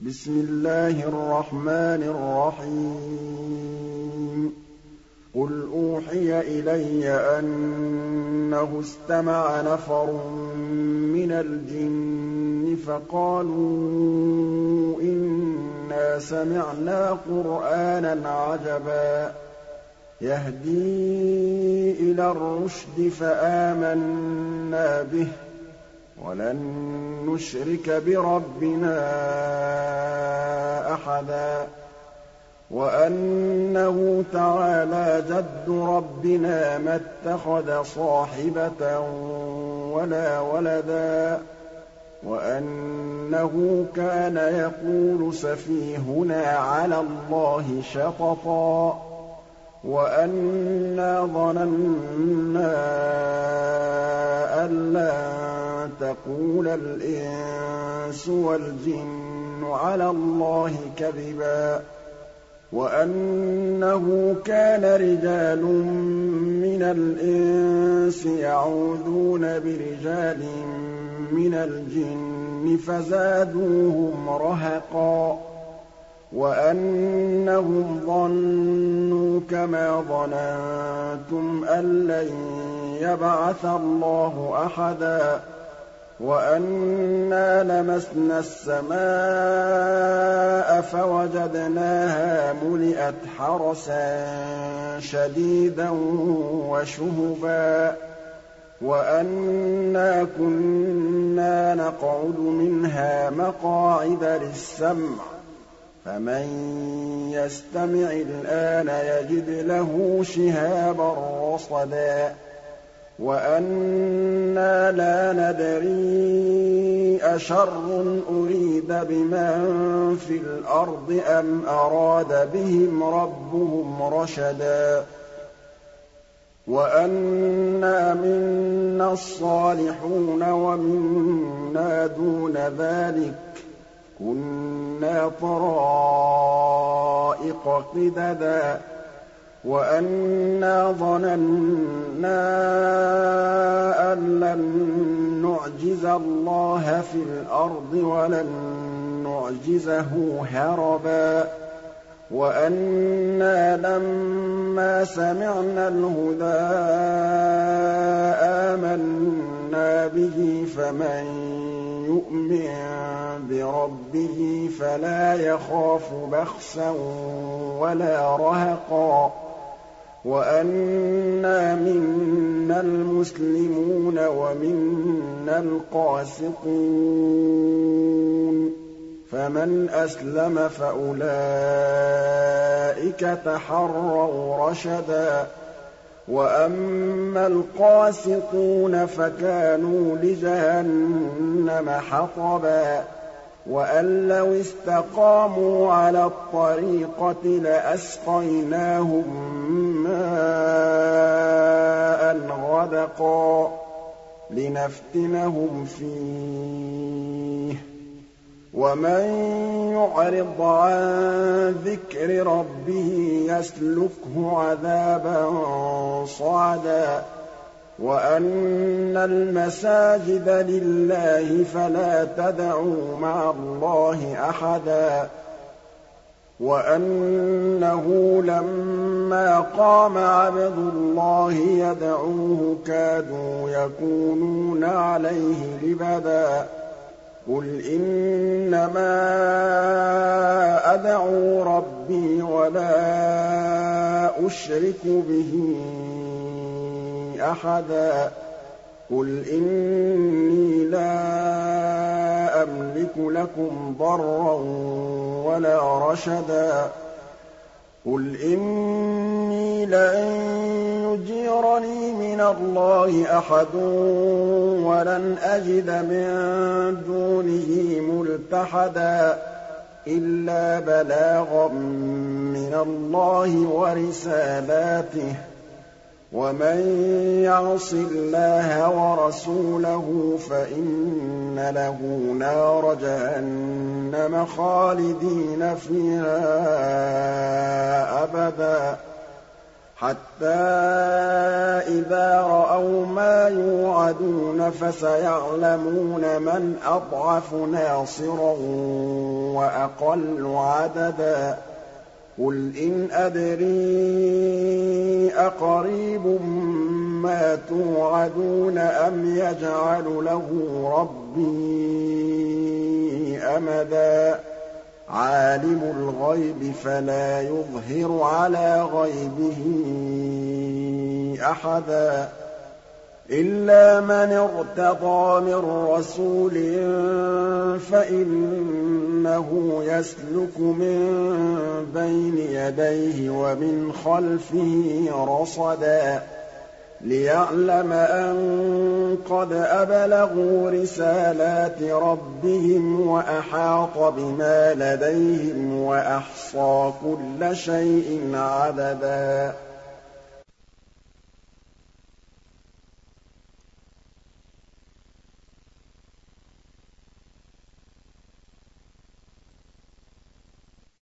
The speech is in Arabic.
بِسْمِ اللَّهِ الرَّحْمَٰنِ الرَّحِيمِ. قُلْ أُوحِيَ إِلَيَّ أَنَّهُ اسْتَمَعَ نَفَرٌ مِّنَ الْجِنِّ فَقَالُوا إِنَّا سَمِعْنَا قُرْآنًا عَجَبًا. يَهْدِي إِلَى الرُّشْدِ فَآمَنَّا بِهِ. وَلَن نُّشْرِكَ بِرَبِّنَا أَحَدًا وَأَنَّهُ تَعَالَىٰ جَدُّ رَبِّنَا مَا اتَّخَذَ صَاحِبَةً وَلَا وَلَدًا وَأَنَّهُ كَانَ يَقُولُ سَفِيهُنَا عَلَى اللَّهِ شَطَطًا وَأَنَّا ظَنَنَّا أَن لَّن تَقُولَ الْإِنسُ وَالْجِنُّ عَلَى اللَّهِ كَذِبًا وَأَنَّهُ كَانَ رِجَالٌ مِّنَ الْإِنسِ يَعُوذُونَ بِرِجَالٍ مِّنَ الْجِنِّ فَزَادُوهُمْ رَهَقًا وَأَنَّهُمْ ظَنُّوا كَمَا ظَنَنتُمْ أَن لَّن يَبْعَثَ اللَّهُ أَحَدًا وَأَنَّا لَمَسْنَا السَّمَاءَ فَوَجَدْنَاهَا مُلِئَتْ حَرَسًا شَدِيدًا وَشُهُبًا. وَأَنَّا كُنَّا نَقْعُدُ مِنْهَا مَقَاعِدَ لِلسَّمْعِ ۖ فَمَن يَسْتَمِعِ الْآنَ يَجِدْ لَهُ شِهَابًا رَّصَدًا. وَأَنَّا لَا نَدْرِي أَشَرٌّ أُرِيدَ بِمَن فِي الْأَرْضِ أَمْ أَرَادَ بِهِمْ رَبُّهُمْ رَشَدًا وَأَنَّا مِنَّا الصَّالِحُونَ وَمِنَّا دُونَ ذَٰلِكَ ۖ كُنَّا طَرَائِقَ قِدَدًا وَأَنَّا ظَنَنَّا أَن لَّن نُّعْجِزَ اللَّهَ فِي الْأَرْضِ وَلَن نُّعْجِزَهُ هَرَبًا. وَأَنَّا لَمَّا سَمِعْنَا الْهُدَىٰ آمَنَّا بِهِ فَمَن يُؤْمِن بِرَبِّهِ فَلَا يَخَافُ بَخْسًا وَلَا رَهَقًا. وَأَنَّا مِنَّا الْمُسْلِمُونَ وَمِنَّا الْقَاسِطُونَ ۖ فَمَنْ أَسْلَمَ فَأُولَٰئِكَ تَحَرَّوْا رَشَدًا وَأَمَّا الْقَاسِطُونَ فَكَانُوا لِجَهَنَّمَ حَطَبًا وَأَن لَّوِ اسْتَقَامُوا عَلَى الطَّرِيقَةِ لَأَسْقَيْنَاهُم غَدَقًا لِّنَفْتِنَهُمْ فِيهِ ۚ. وَمَن يُعْرِضْ عَن ذِكْرِ رَبِّهِ يَسْلُكْهُ عَذَابًا صَعَدًا. وَأَنَّ الْمَسَاجِدَ لِلَّهِ فَلَا تَدْعُوا مَعَ اللَّهِ أَحَدًا. وَأَنَّهُ لَمَّا قَامَ عَبْدُ اللَّهِ يَدْعُوهُ كَادُوا يَكُونُونَ عَلَيْهِ لِبَدًا قُلْ إِنَّمَا أَدْعُو رَبِّي وَلَا أُشْرِكُ بِهِ أَحَدًا قُلْ إِنِّي لَا أَمْلِكُ لَكُمْ ضَرًّا وَلَا رَشَدًا قُلْ إِنِّي لَن يُجِيرَنِي مِنَ اللَّهِ أَحَدٌ وَلَنْ أَجِدَ مِن دُونِهِ مُلْتَحَدًا إِلَّا بَلَاغًا مِّنَ اللَّهِ وَرِسَالَاتِهِ ۚ وَمَن يَعْصِ اللَّهَ وَرَسُولَهُ فَإِنَّ لَهُ نَارَ جَهَنَّمَ خَالِدِينَ فِيهَا أَبَدًا حَتَّىٰ إِذَا رَأَوْا مَا يُوعَدُونَ فَسَيَعْلَمُونَ مَنْ أَضْعَفُ نَاصِرًا وَأَقَلُّ عَدَدًا قُلْ إِنْ أَدْرِي أَقَرِيبٌ مَّا تُوعَدُونَ أَمْ يَجْعَلُ لَهُ رَبِّي أَمَدًا؟ عَالِمُ الْغَيْبِ فَلَا يُظْهِرُ عَلَىٰ غَيْبِهِ أَحَدًا. إِلَّا مَنِ ارْتَضَىٰ مِن رَّسُولٍ فَإِنَّهُ يَسْلُكُ مِن بَيْنِ يَدَيْهِ وَمِنْ خَلْفِهِ رَصَدًا لِّيَعْلَمَ أَن قَدْ أَبْلَغُوا رِسَالَاتِ رَبِّهِمْ وَأَحَاطَ بِمَا لَدَيْهِمْ وَأَحْصَىٰ كُلَّ شَيْءٍ عَدَدًا.